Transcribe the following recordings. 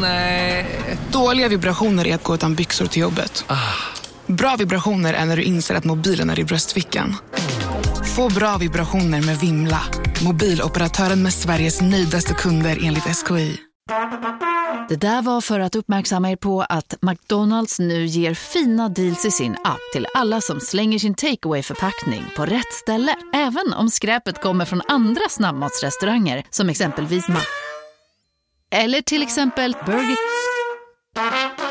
Nej. Dåliga vibrationer är att gå utan byxor till jobbet. Bra vibrationer är när du inser att mobilen är i bröstfickan. Få bra vibrationer med Vimla. Mobiloperatören med Sveriges nöjdaste kunder enligt SKI. Det där var för att uppmärksamma er på att McDonalds nu ger fina deals i sin app till alla som slänger sin takeaway förpackning på rätt ställe. Även om skräpet kommer från andra snabbmatsrestauranger som exempelvis Ma... Eller till exempel Burger...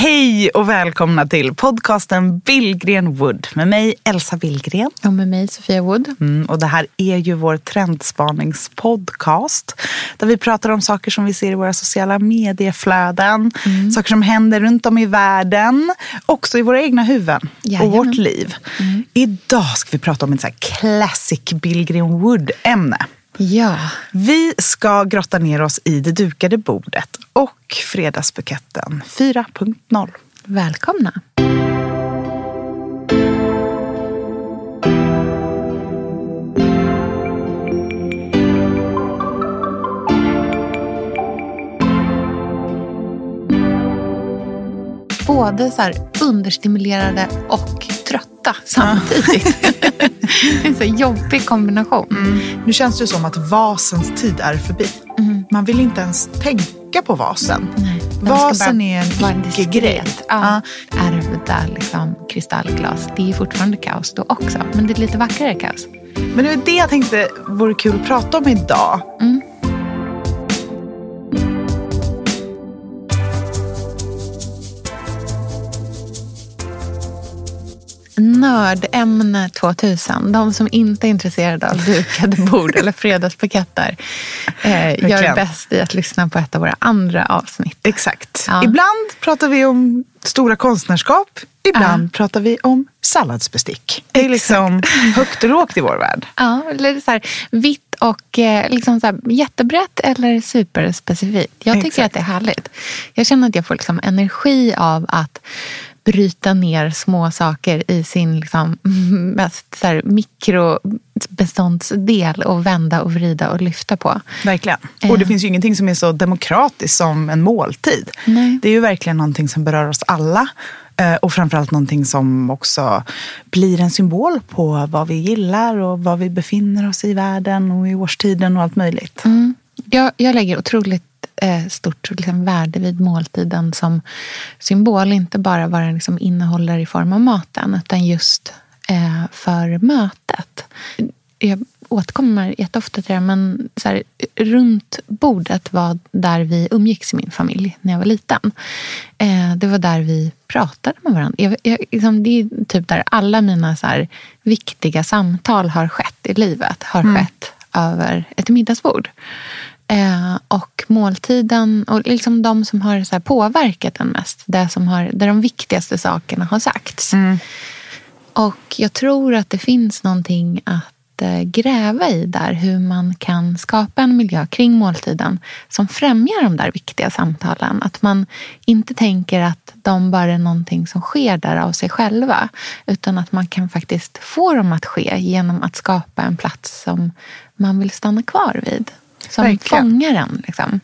Hej och välkomna till podcasten Billgren Wood med mig Elsa Billgren. Och med mig Sofia Wood. Mm, och det här är ju vår trendspaningspodcast där vi pratar om saker som vi ser i våra sociala medieflöden, mm. saker som händer runt om i världen, också i våra egna huvuden Jajamän. och vårt liv. Mm. Idag ska vi prata om ett så här classic Billgren Wood-ämne. Ja. Vi ska grotta ner oss i det dukade bordet och Fredagsbuketten 4.0. Välkomna! Både så understimulerade och trötta samtidigt. en så jobbig kombination. Mm. Nu känns det som att vasens tid är förbi. Mm. Man vill inte ens tänka på vasen. Nej, vasen är en icke-grej. Ja. Ja. Ärvda liksom, kristallglas. Det är fortfarande kaos då också. Men det är lite vackrare kaos. Men det är det jag tänkte vore kul att prata om idag. Mm. Nördämne 2000. De som inte är intresserade av dukade bord eller fredagspaketter eh, gör bäst i att lyssna på ett av våra andra avsnitt. Exakt. Ja. Ibland pratar vi om stora konstnärskap. Ibland ja. pratar vi om salladsbestick. Det är liksom högt och lågt i vår värld. Ja, eller så här, vitt och eh, liksom så här, jättebrett eller superspecifikt. Jag tycker Exakt. att det är härligt. Jag känner att jag får liksom energi av att bryta ner små saker i sin liksom, mest så här, mikrobeståndsdel och vända och vrida och lyfta på. Verkligen. Och det eh. finns ju ingenting som är så demokratiskt som en måltid. Nej. Det är ju verkligen någonting som berör oss alla. Eh, och framförallt någonting som också blir en symbol på vad vi gillar och vad vi befinner oss i världen och i årstiden och allt möjligt. Mm. Jag, jag lägger otroligt stort liksom, värde vid måltiden som symbol. Inte bara vad den liksom innehåller i form av maten utan just eh, för mötet. Jag återkommer jätteofta till det, men så här, runt bordet var där vi umgicks i min familj när jag var liten. Eh, det var där vi pratade med varandra. Jag, jag, liksom, det är typ där alla mina så här, viktiga samtal har skett i livet. Har mm. skett över ett middagsbord. Eh, och måltiden och liksom de som har så påverkat den mest. Det som har, där de viktigaste sakerna har sagts. Mm. Och jag tror att det finns någonting att eh, gräva i där. Hur man kan skapa en miljö kring måltiden som främjar de där viktiga samtalen. Att man inte tänker att de bara är någonting som sker där av sig själva. Utan att man kan faktiskt få dem att ske genom att skapa en plats som man vill stanna kvar vid som Verkligen. fångar en. Liksom.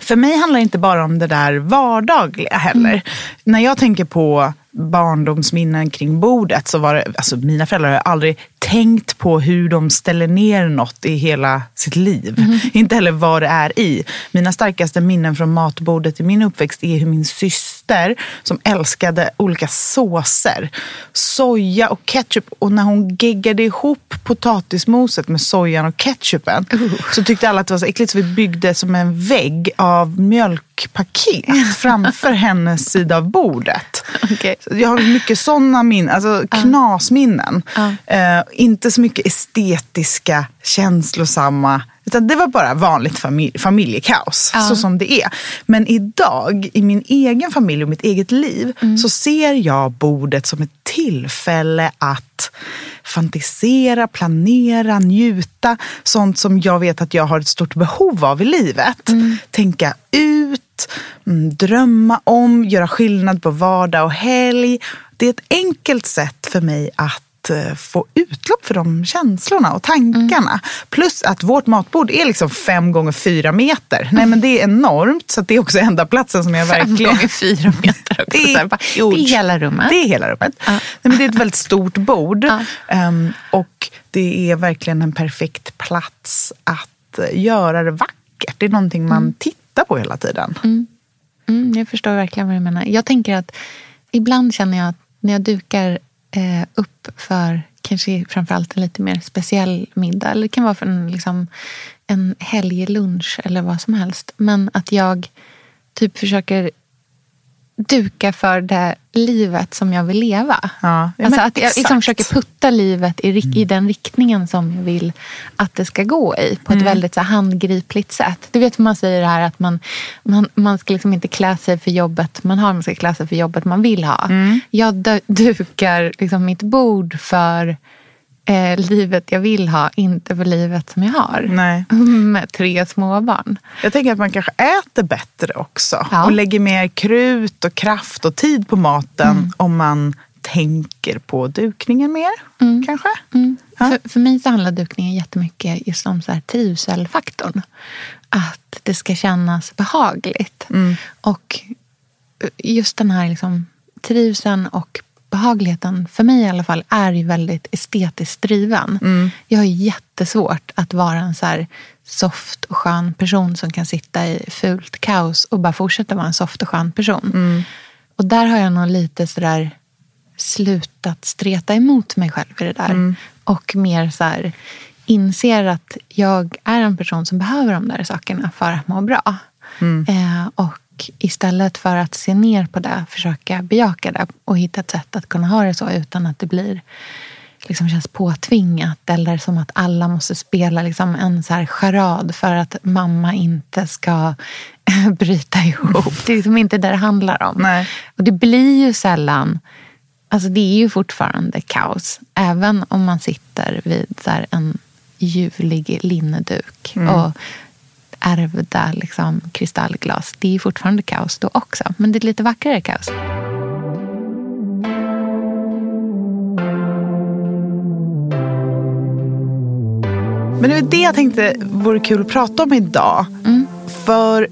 För mig handlar det inte bara om det där vardagliga heller. Mm. När jag tänker på barndomsminnen kring bordet så var det, alltså mina föräldrar har aldrig tänkt på hur de ställer ner något i hela sitt liv. Mm. Inte heller vad det är i. Mina starkaste minnen från matbordet i min uppväxt är hur min syster, som älskade olika såser, soja och ketchup. Och när hon geggade ihop potatismoset med sojan och ketchupen uh. så tyckte alla att det var så äckligt så vi byggde som en vägg av mjölkpaket framför hennes sida av bordet. Okay. Jag har mycket sådana minnen, alltså knasminnen. Uh. Uh, inte så mycket estetiska, känslosamma utan det var bara vanligt familj, familjekaos, ja. så som det är. Men idag, i min egen familj och mitt eget liv, mm. så ser jag bordet som ett tillfälle att fantisera, planera, njuta. Sånt som jag vet att jag har ett stort behov av i livet. Mm. Tänka ut, mm, drömma om, göra skillnad på vardag och helg. Det är ett enkelt sätt för mig att att eh, få utlopp för de känslorna och tankarna. Mm. Plus att vårt matbord är liksom fem gånger fyra meter. Nej men det är enormt så det är också enda platsen som jag verkligen... Fem gånger fyra meter också. Det är, det är hela rummet. Det är hela rummet. Ja. Nej, men det är ett väldigt stort bord. Ja. Um, och det är verkligen en perfekt plats att eh, göra det vackert. Det är någonting man mm. tittar på hela tiden. Mm. Mm, jag förstår verkligen vad du menar. Jag tänker att ibland känner jag att när jag dukar eh, upp för kanske framförallt en lite mer speciell middag. Eller det kan vara för en, liksom, en helglunch eller vad som helst. Men att jag typ försöker duka för det livet som jag vill leva. Ja, alltså att jag liksom försöker putta livet i, mm. i den riktningen som jag vill att det ska gå i. På ett mm. väldigt så handgripligt sätt. Du vet hur man säger det här att man, man, man ska liksom inte klä sig för jobbet man har. Man ska klä sig för jobbet man vill ha. Mm. Jag dukar liksom mitt bord för eh, livet jag vill ha, inte för livet som jag har. Nej. Med tre små barn. Jag tänker att man kanske äter bättre också. Ja. Och lägger mer krut och kraft och tid på maten mm. om man tänker på dukningen mer. Mm. Kanske? Mm. Ja. För, för mig så handlar dukningen jättemycket just om så här trivselfaktorn. Att det ska kännas behagligt. Mm. Och just den här liksom, trivseln och behagligheten, för mig i alla fall, är ju väldigt estetiskt driven. Mm. Jag har jättesvårt att vara en så här soft och skön person som kan sitta i fult kaos och bara fortsätta vara en soft och skön person. Mm. Och där har jag nog lite sådär slutat streta emot mig själv i det där. Mm. Och mer så här, inser att jag är en person som behöver de där sakerna för att må bra. Mm. Eh, och istället för att se ner på det, försöka bejaka det och hitta ett sätt att kunna ha det så utan att det blir liksom känns påtvingat eller som att alla måste spela liksom en så här charad för att mamma inte ska bryta ihop. Det är liksom inte det det handlar om. Nej. Och det blir ju sällan Alltså det är ju fortfarande kaos. Även om man sitter vid så en ljuvlig linneduk mm. och ärvda liksom, kristallglas. Det är fortfarande kaos då också, men det är lite vackrare kaos. Men det är det jag tänkte vore kul att prata om idag. Mm. För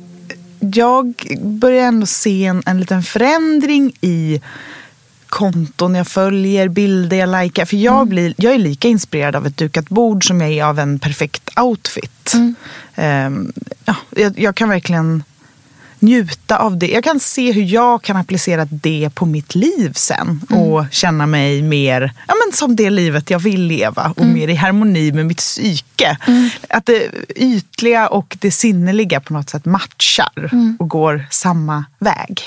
jag börjar ändå se en, en liten förändring i konton jag följer, bilder jag likar. För jag, mm. blir, jag är lika inspirerad av ett dukat bord som jag är av en perfekt outfit. Um, ja, jag, jag, kan verkligen njuta av det. Jag kan se hur jag kan applicera det på mitt liv sen mm. och känna mig mer ja, men som det livet jag vill leva och mm. mer i harmoni med mitt psyke. Mm. Att det ytliga och det sinneliga på något sätt matchar mm. och går samma väg.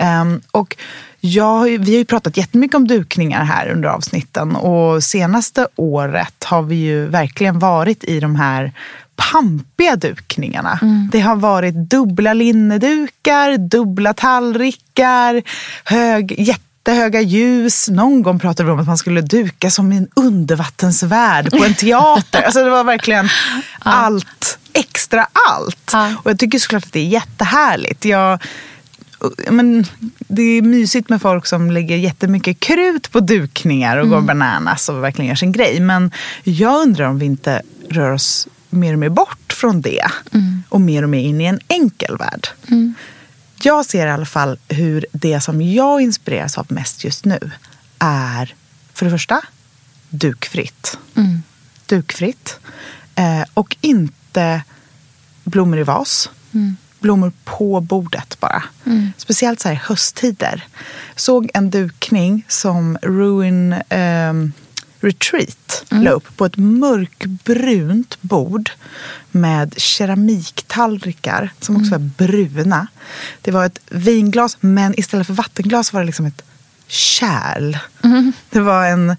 Um, och jag, vi har ju pratat jättemycket om dukningar här under avsnitten och senaste året har vi ju verkligen varit i de här pampiga dukningarna. Mm. Det har varit dubbla linnedukar, dubbla tallrikar, hög, jättehöga ljus. Någon gång pratade vi om att man skulle duka som i en undervattensvärld på en teater. alltså det var verkligen ja. allt, extra allt. Ja. Och jag tycker såklart att det är jättehärligt. Jag, men, det är mysigt med folk som lägger jättemycket krut på dukningar och mm. går bananas och verkligen gör sin grej. Men jag undrar om vi inte rör oss mer och mer bort från det mm. och mer och mer in i en enkel värld. Mm. Jag ser i alla fall hur det som jag inspireras av mest just nu är för det första dukfritt. Mm. Dukfritt. Eh, och inte blommor i vas. Mm blommor på bordet bara. Mm. Speciellt så här hösttider. Såg en dukning som Ruin eh, Retreat mm. la upp på ett mörkbrunt bord med keramiktallrikar som också mm. var bruna. Det var ett vinglas men istället för vattenglas var det liksom ett kärl. Mm. Det var en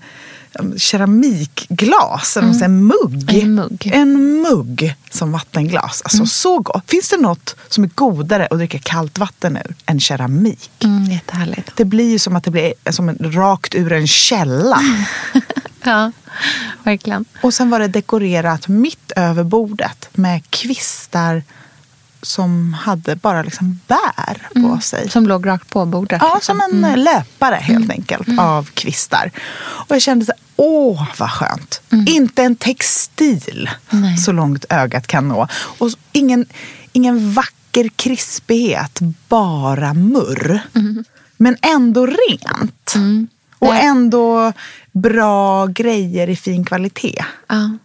keramikglas, mm. en mugg. En mugg. En mugg som vattenglas. Alltså mm. så gott. Finns det något som är godare att dricka kallt vatten ur än keramik? Mm, jättehärligt. Det blir ju som att det blir som en, rakt ur en källa. ja, verkligen. Och sen var det dekorerat mitt över bordet med kvistar som hade bara liksom bär på Mm. sig. Som låg rakt på bordet. Ja, liksom. som en löpare helt enkelt av kvistar. Och jag kände så här, åh vad skönt. Inte en textil Nej. så långt ögat kan nå. Och ingen, ingen vacker krispighet, bara murr. Men ändå rent. Och ändå bra grejer i fin kvalitet. Ja.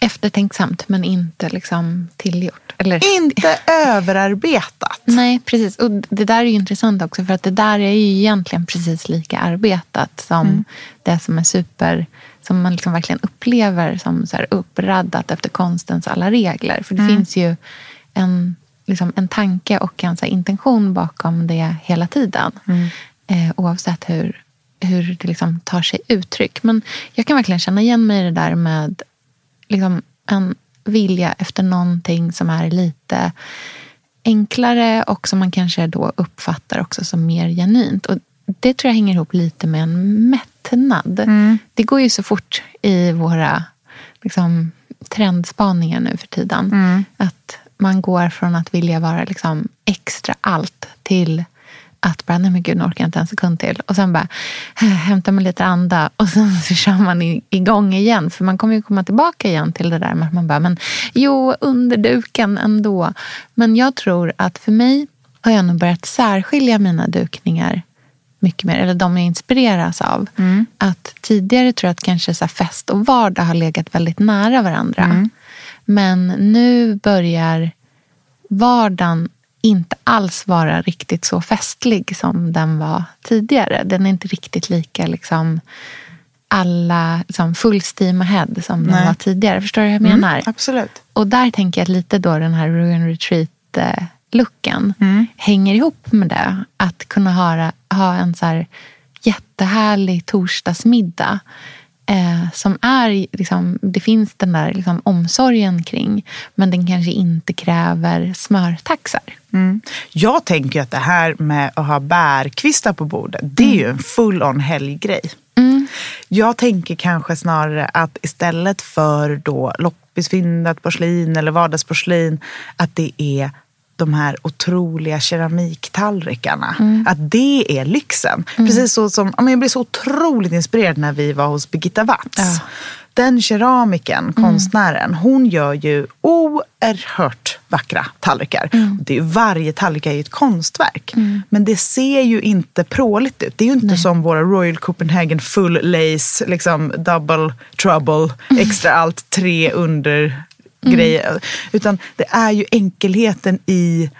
Eftertänksamt men inte liksom tillgjort. Eller, Inte överarbetat. Nej, precis. Och det där är ju intressant också för att det där är ju egentligen precis lika arbetat som det som är super, som man liksom verkligen upplever som så här uppraddat efter konstens alla regler. För det finns ju en, liksom en tanke och en så intention bakom det hela tiden. Eh, oavsett hur, hur det liksom tar sig uttryck. Men jag kan verkligen känna igen mig i det där med liksom en vilja efter någonting som är lite enklare och som man kanske då uppfattar också som mer genuint. Och det tror jag hänger ihop lite med en mättnad. Det går ju så fort i våra liksom, trendspaningar nu för tiden. Att man går från att vilja vara liksom, extra allt till att bara, nej men gud, nu orkar jag inte en sekund till. Och sen bara, eh, hämta mig lite anda. Och sen så kör man igång igen. För man kommer ju komma tillbaka igen till det där med att man bara, men jo, under duken ändå. Men jag tror att för mig har jag nog börjat särskilja mina dukningar mycket mer, eller de jag inspireras av. Att tidigare tror jag att kanske så fest och vardag har legat väldigt nära varandra. Men nu börjar vardagen inte alls vara riktigt så festlig som den var tidigare. Den är inte riktigt lika liksom alla liksom full steam ahead som den Nej. var tidigare. Förstår du vad jag menar? Absolut. Och där tänker jag lite då den här Ruin Retreat-looken Mm. hänger ihop med det. Att kunna ha, ha en så här jättehärlig torsdagsmiddag. Eh, som är, liksom, det finns den där liksom, omsorgen kring. Men den kanske inte kräver smörtaxar. Mm. Jag tänker att det här med att ha bärkvistar på bordet, det är ju en full on helggrej. Jag tänker kanske snarare att istället för då loppisfyndat porslin eller vardagsporslin, att det är de här otroliga keramiktallrikarna. Att det är lyxen. Precis så som, jag blev så otroligt inspirerad när vi var hos Birgitta Watz. Ja. Den keramiken, konstnären, hon gör ju oerhört vackra tallrikar. Det är varje tallrik är ju ett konstverk. Men det ser ju inte pråligt ut. Det är ju inte som våra Royal Copenhagen full lace, liksom double trouble, extra allt, tre under grejer. Utan det är ju enkelheten i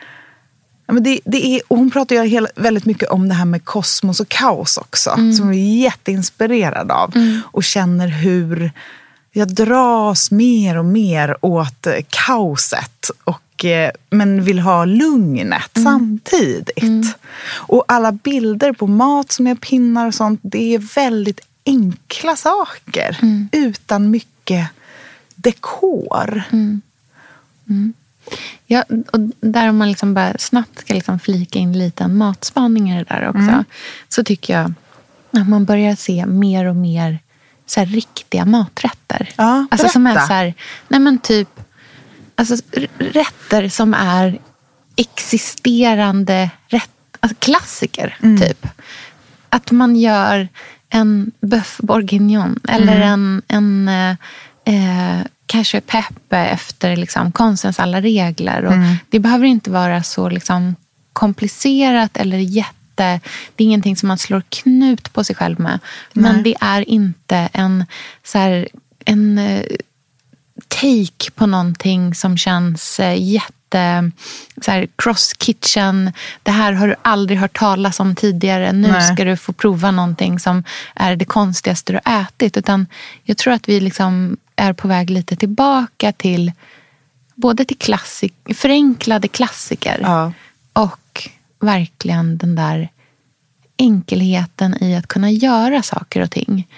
men det, det är, hon pratar ju hela, väldigt mycket om det här med kosmos och kaos också. Som jag är jätteinspirerad av. Och känner hur jag dras mer och mer åt eh, kaoset. Och, eh, men vill ha lugnet samtidigt. Och alla bilder på mat som jag pinnar och sånt. Det är väldigt enkla saker. Utan mycket dekor. Ja, och där om man liksom bara snabbt ska liksom flika in lite matspaning i det där också. Så tycker jag att man börjar se mer och mer så här riktiga maträtter. Ja, alltså som är så här, nej men typ, alltså rätter som är existerande rätt, alltså klassiker. typ. Att man gör en bœuf bourguignon eller en, en eh, eh, cacio e pepe efter liksom, konstens alla regler. Och Det behöver inte vara så liksom, komplicerat eller jätte... Det är ingenting som man slår knut på sig själv med. Men det är inte en, så här, en eh, take på någonting som känns eh, jätte så här, cross kitchen. Det här har du aldrig hört talas om tidigare. Nu Nej. ska du få prova någonting som är det konstigaste du ätit. Utan jag tror att vi liksom är på väg lite tillbaka till både till klassik, förenklade klassiker Ja. och verkligen den där enkelheten i att kunna göra saker och ting.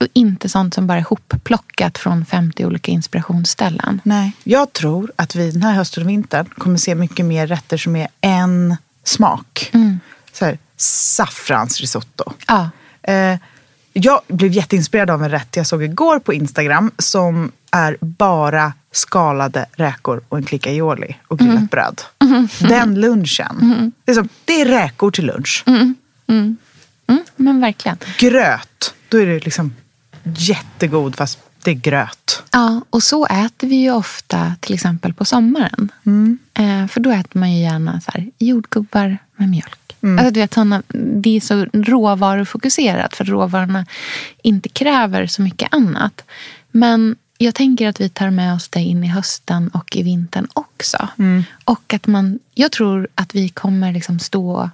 Och inte sånt som bara är hopplockat från 50 olika inspirationsställen. Nej, jag tror att vi den här hösten och vintern kommer se mycket mer rätter som är en smak. Så här, saffransrisotto. Ja. Eh, jag blev jätteinspirerad av en rätt jag såg igår på Instagram som är bara skalade räkor och en klick aioli och grillat bröd. Den lunchen. Det, är som, det är räkor till lunch. Mm, men verkligen. Gröt, då är det liksom jättegod fast det är gröt. Ja, och så äter vi ju ofta till exempel på sommaren. Eh, för då äter man ju gärna så här, jordgubbar med mjölk. Alltså, du vet, såna, det är så råvarufokuserat för råvarorna inte kräver så mycket annat. Men jag tänker att vi tar med oss det in i hösten och i vintern också. Och att man, jag tror att vi kommer liksom stå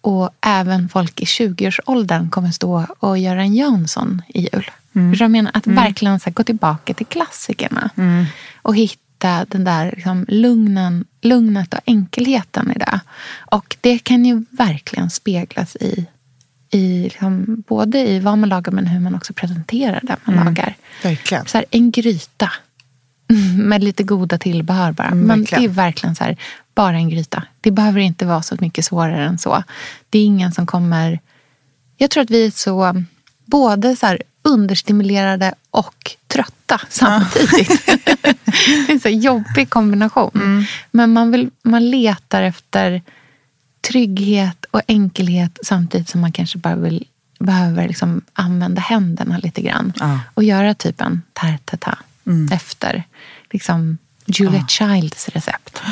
och även folk i 20-årsåldern kommer stå och göra en Jansson i jul. Mm. Jag menar att verkligen så här, gå tillbaka till klassikerna. Och hitta den där liksom, lugnen, lugnet och enkelheten i det. Och det kan ju verkligen speglas i, i liksom, både i vad man lagar men hur man också presenterar det man lagar. Verkligen. Så här, en gryta med lite goda tillbehör bara. Mm, Men verkligen. det är verkligen så här, bara en gryta. Det behöver inte vara så mycket svårare än så. Det är ingen som kommer... Jag tror att vi är så både så här understimulerade och trötta samtidigt. det är en så jobbig kombination. Mm. Men man, vill, man letar efter trygghet och enkelhet samtidigt som man kanske bara vill, behöver liksom använda händerna lite grann. Ja. Och göra typ en tarte efter liksom Julia Childs recept.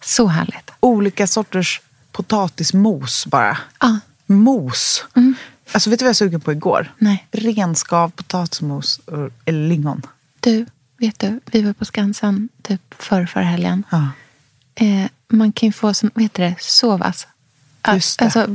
Så härligt. Olika sorters potatismos bara. Ja, Mos. Alltså vet du vad jag är sugen på igår? nej. Renskav, potatismos och, eller lingon. Du, vet du, vi var på Skansen typ förr, förra helgen. Ja. Eh, man kan ju få, sån, vad heter det, sovas. Just. Alltså,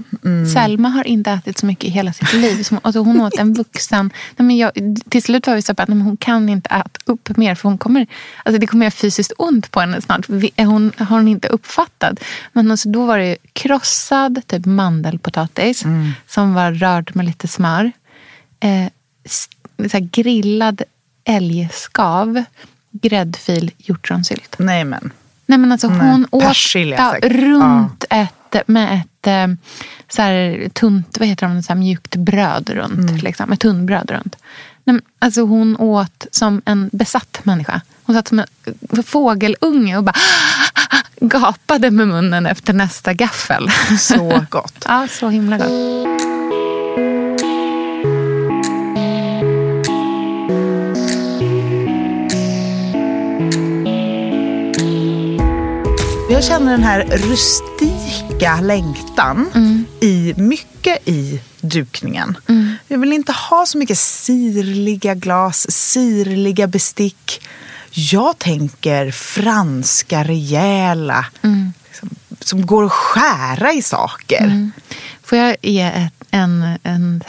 Selma har inte ätit så mycket i hela sitt liv. Som, alltså, hon åt en vuxen... Nej, men jag, till slut var vi så att nej, hon kan inte äta upp mer. För hon kommer, alltså, det kommer göra fysiskt ont på henne snart. Hon har hon inte uppfattat. Men alltså, då var det krossad typ mandelpotatis. Som var rörd med lite smör. Eh, så grillad älgskav. Gräddfil, hjortronsylt. Nej men. Nej men alltså Nej, hon åt persilja ja, runt ett, med ett eh, så här, tunt, vad heter det, så här mjukt bröd runt. Mm. Liksom, ett tunnbröd runt. Nej, alltså hon åt som en besatt människa. Hon satt som en fågelunge och bara gapade med munnen efter nästa gaffel. Så gott. ja, så himla gott. Jag känner den här rustika längtan i mycket i dukningen. Jag vill inte ha så mycket sirliga glas, sirliga bestick. Jag tänker franska, rejäla, liksom, som går att skära i saker. Får jag ge ett, en, en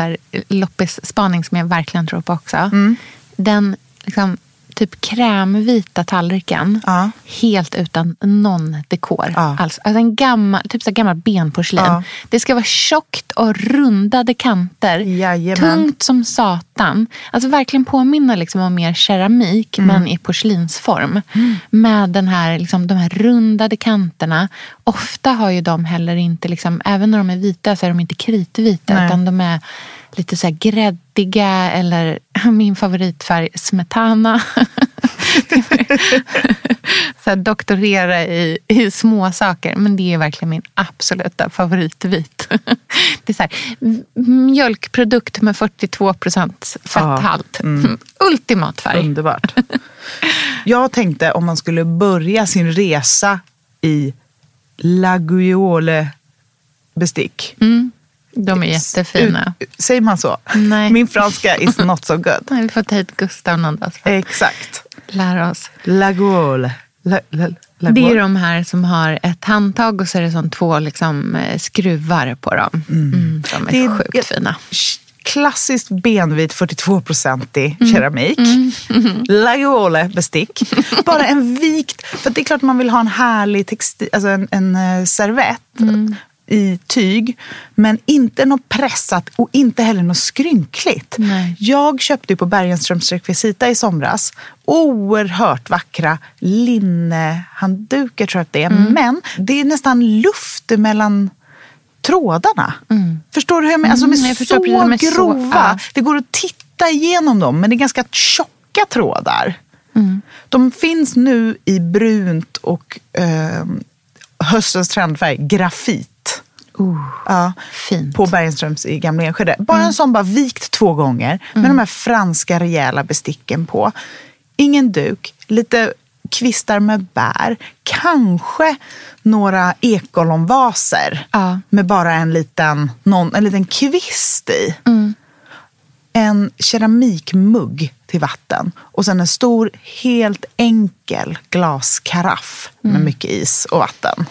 loppisspaning som jag verkligen tror på också? Mm. Den liksom, typ krämvita tallriken, Ja. helt utan någon dekor Ja. alls. Alltså en gammal, typ så gammal benporslin. Ja. Det ska vara tjockt och rundade kanter. Jajamän. Tungt som satan. Alltså verkligen påminna liksom om mer keramik Mm. men i porslinsform. Med den här, liksom, de här rundade kanterna. Ofta har ju de heller inte, liksom, även när de är vita så är de inte kritvita. Nej. Utan de är lite så här gräddiga eller min favoritfärg smetana. så här doktorera i, i små saker. Men det är verkligen min absoluta favoritvit. det är så här, mjölkprodukt med 42 procent fetthalt. Ultimat färg. Underbart. Jag tänkte om man skulle börja sin resa i Laguiole bestick. De är jättefina. Säger man så? Nej. Min franska is not so good. Vi får ta hit Gustav någon dag Exakt. lära oss. Laguiole. La, la, Det Laguiole. är de här som har ett handtag och så är det som två liksom, eh, skruvar på dem. Mm. de är, Det är- sjukt jag- fina. Klassiskt benvit 42-procentig Mm. keramik. Laguiole bestick. Bara en vikt. För det är klart man vill ha en härlig textil, alltså en, en eh, servett Mm. I tyg. Men inte något pressat och inte heller något skrynkligt. Nej. Jag köpte på Bergenströms rekvisita i somras oerhört vackra linnehanddukar tror jag att det är. Mm. Men det är nästan luft mellan trådarna. Förstår du hur jag menar? Alltså de är Mm, så de är så- grova. ja. Det går att titta igenom dem men det är ganska tjocka trådar. De finns nu i brunt och eh, höstens trendfärg, grafit. Oh, Ja, fint. på Bergenströms i Gamla Enskede. Bara en sån bara vikt två gånger med de här franska rejäla besticken på. Ingen duk, lite kvistar med bär, kanske några ekollonvaser Ja. med bara en liten, någon, en liten kvist i. En keramikmugg till vatten och sen en stor, helt enkel glaskaraff med mycket is och vatten.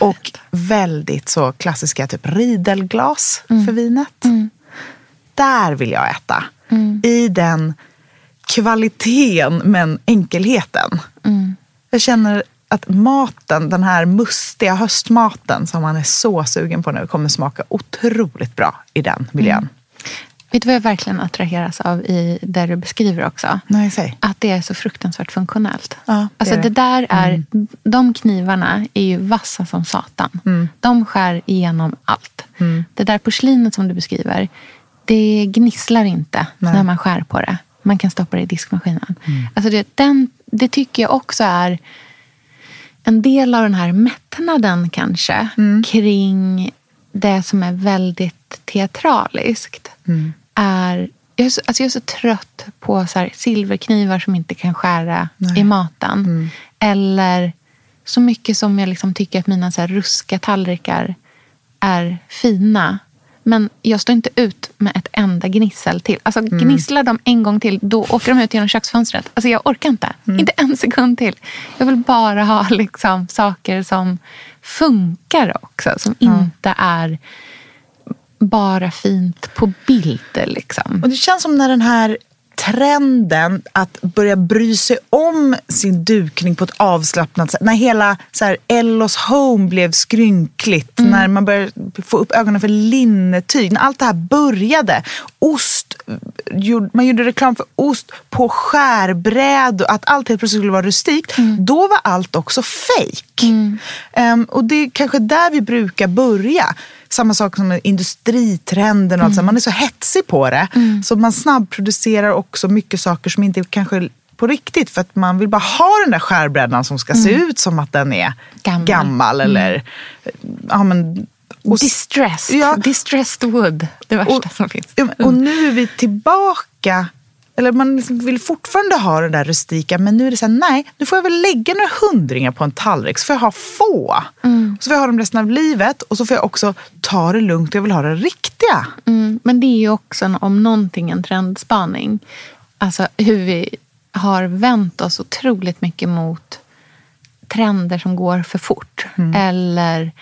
Och väldigt så klassiska typ ridelglas för vinet. Där vill jag äta. I den kvaliteten men enkelheten. Jag känner att maten, den här mustiga höstmaten som man är så sugen på nu kommer smaka otroligt bra i den miljön. Vet du vad jag verkligen attraheras av i det du beskriver också? Nej, säg. Att det är så fruktansvärt funktionellt. Ja, det alltså det. Mm. där är, de knivarna är ju vassa som satan. Mm. De skär igenom allt. Det där porslinet som du beskriver, det gnisslar inte Nej. när man skär på det. Man kan stoppa det i diskmaskinen. Mm. Alltså det, den, det tycker jag också är en del av den här mättnaden kanske Mm. kring det som är väldigt teatraliskt. Mm. Är, jag, är så, alltså jag är så trött på så silverknivar som inte kan skära i maten. Mm. Eller så mycket som jag liksom tycker att mina så här ruska tallrikar är fina. Men jag står inte ut med ett enda gnissel till. Alltså Mm. gnisslar de en gång till, då åker de ut genom köksfönstret. Alltså jag orkar inte. Mm. Inte en sekund till. Jag vill bara ha liksom saker som funkar också. Som inte är bara fint på bilder. Liksom. Och det känns som när den här trenden att börja bry sig om sin dukning på ett avslappnat sätt. När hela så här, Ellos Home blev skrynkligt. När man började få upp ögonen för linnetyg. När allt det här började. Ost, man gjorde reklam för ost på skärbräd. och Att allt helt plötsligt skulle vara rustikt. Då var allt också fake. Ehm, och det är kanske där vi brukar börja. Samma sak som med industritrenden. Och allt. Man är så hetsig på det. Så man snabbproducerar också mycket saker som inte kanske på riktigt. För att man vill bara ha den där skärbrädan som ska se ut som att den är Gammal. gammal. eller, ja, men, och, Distressed. Ja. Distressed wood. Det värsta och, som finns. men- och nu är vi tillbaka. Eller man liksom vill fortfarande ha det där rustika. Men nu är det så här, nej, nu får jag väl lägga några hundringar på en tallrik. Så får jag ha få. Så får jag ha dem resten av livet. Och så får jag också ta det lugnt. Jag vill ha det riktiga. Mm, men det är ju också en- om någonting en trendspaning. Alltså hur vi har vänt oss otroligt mycket mot trender som går för fort. Eller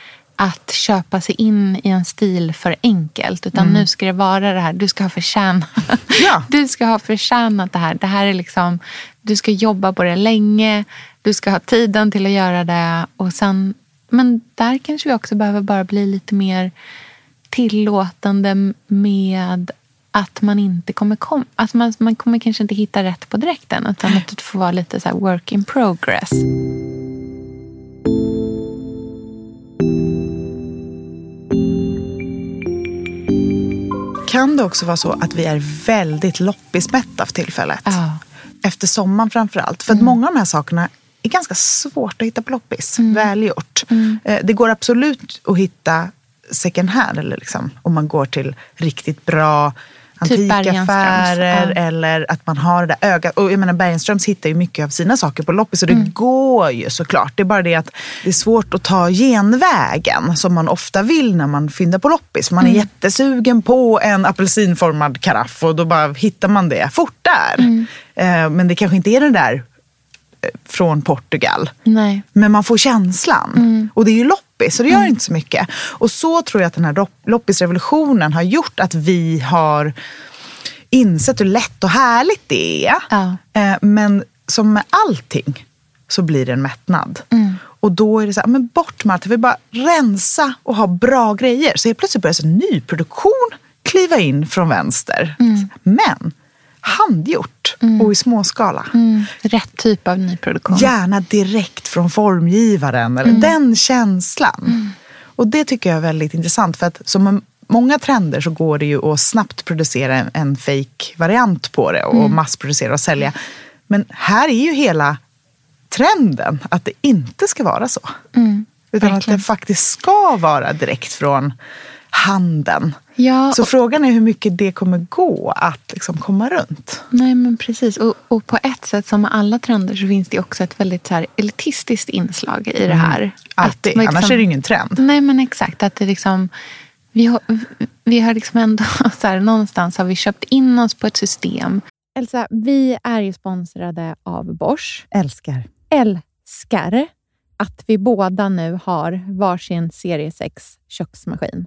att köpa sig in i en stil för enkelt. Utan nu ska det vara det här, du ska ha förtjänat. Ja. Du ska ha förtjänat det här. Det här är liksom, du ska jobba på det länge. Du ska ha tiden till att göra det. Och sen, men där kanske vi också behöver bara bli lite mer tillåtande med att man inte kommer kom, att man, man kommer kanske inte hitta rätt på direkten utan att det får vara lite så här work in progress. Kan det också vara så att vi är väldigt loppismätta för tillfället? Ja. Efter sommaren framför allt. För att många av de här sakerna är ganska svårt att hitta på loppis. Välgjort. Eh, Det går absolut att hitta second hand. Eller liksom, om man går till riktigt bra antikaffärer. Bergenströms, ja. Eller att man har det där ögat. Och jag menar Bergenströms hittar ju mycket av sina saker på loppis. Och det Mm. går ju såklart. Det är bara det att det är svårt att ta genvägen. Som man ofta vill när man fyndar på loppis. Man är Mm. jättesugen på en apelsinformad karaff. Och då bara hittar man det fort där. Mm. Eh, Men det kanske inte är den där eh, från Portugal. Nej. Men man får känslan. Och det är ju loppis, så det gör inte så mycket. Och så tror jag att den här lopp- loppisrevolutionen har gjort att vi har insett hur lätt och härligt det är. Ja. Eh, Men som med allting så blir det en mättnad. Och då är det så här, men bort med allt. Vi bara rensa och ha bra grejer. Så helt plötsligt börjar så nyproduktion kliva in från vänster. Men handgjort och i småskala. Mm. Rätt typ av nyproduktion. Gärna direkt från formgivaren. Eller Den känslan. Och det tycker jag är väldigt intressant. För att som många trender så går det ju att snabbt producera en, en fake variant på det och massproducera och sälja. Men här är ju hela trenden att det inte ska vara så. Mm, utan verkligen. att det faktiskt ska vara direkt från handen. Ja, Så och, frågan är hur mycket det kommer gå att liksom komma runt. nej, men precis. Och, och på ett sätt, som med alla trender, så finns det också ett väldigt så här, elitistiskt inslag i det här. Mm. Alltid, Att man annars är det ingen trend. Nej, men exakt. Att det liksom, vi, har, vi har liksom ändå, så här, någonstans har vi köpt in oss på ett system. Elsa, vi är ju sponsrade av Bosch. Älskar. Älskar att vi båda nu har varsin serie 6 köksmaskin.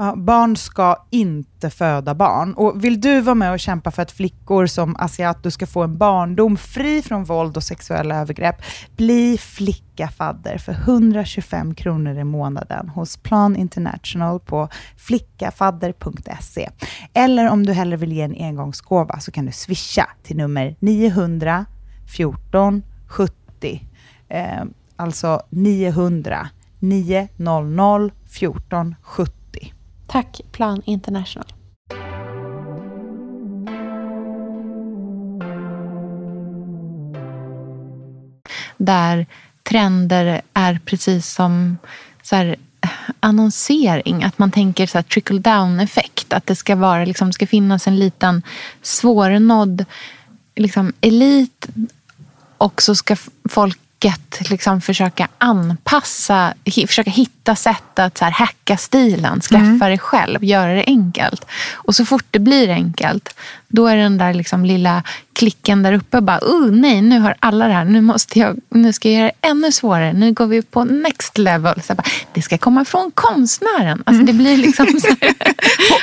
Ja, barn ska inte föda barn. Och vill du vara med och kämpa för att flickor som Asiato ska få en barndom fri från våld och sexuella övergrepp, bli flickafadder för 125 kronor i månaden hos Plan International på flickafadder.se. Eller om du hellre vill ge en engångsgåva så kan du swisha till nummer 900 14 70. Eh, alltså 900 900 14 70. Tack Plan International. Där trender är precis som så här, annonsering. Att man tänker så här, trickle down effekt. Att det ska, vara, liksom, ska finnas en liten svårnådd liksom, elit och så ska folk mycket liksom försöka anpassa, försöka hitta sätt att så här hacka stilen, skaffa mm. det själv, göra det enkelt. Och så fort det blir enkelt, då är den där liksom lilla klicken där uppe bara, oh nej, nu har alla det här, nu, måste jag, nu ska jag göra det ännu svårare, nu går vi på next level. Så bara, det ska komma från konstnären. Alltså det blir liksom så här,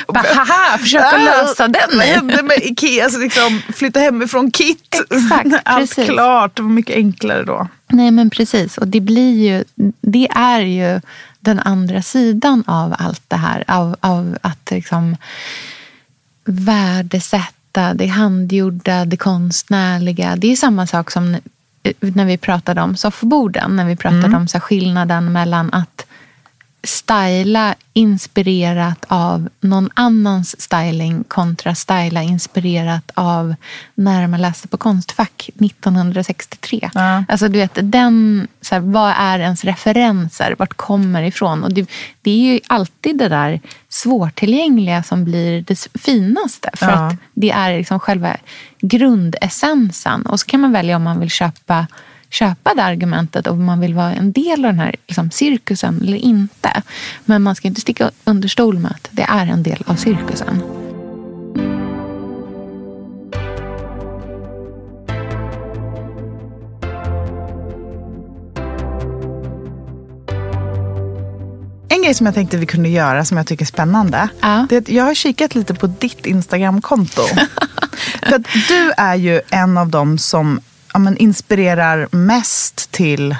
bara, haha, försöka lösa den. Vad hände med Ikea? Alltså liksom, flytta hemifrån kit. Exakt, Allt precis. klart, det var mycket enklare då. Nej men precis, och det blir ju, det är ju den andra sidan av allt det här. Av, av att liksom värdesätta det handgjorda, det konstnärliga. Det är samma sak som när vi pratade om soffborden. När vi pratade mm. om så skillnaden mellan att styla inspirerat av någon annans styling kontra styla inspirerat av när man läste på Konstfack 1963. Ja. Alltså du vet, den, så här, vad är ens referenser? Vart kommer ifrån? Och det, det är ju alltid det där svårtillgängliga som blir det finaste. För ja. att det är liksom själva grundessensen. Och så kan man välja om man vill köpa köpa det argumentet om man vill vara en del av den här liksom, cirkusen eller inte. Men man ska inte sticka under stol med att det är en del av cirkusen. En grej som jag tänkte vi kunde göra som jag tycker är spännande. Ja. Det är att jag har kikat lite på ditt Instagramkonto. För att du är ju en av dem som ja, men inspirerar mest till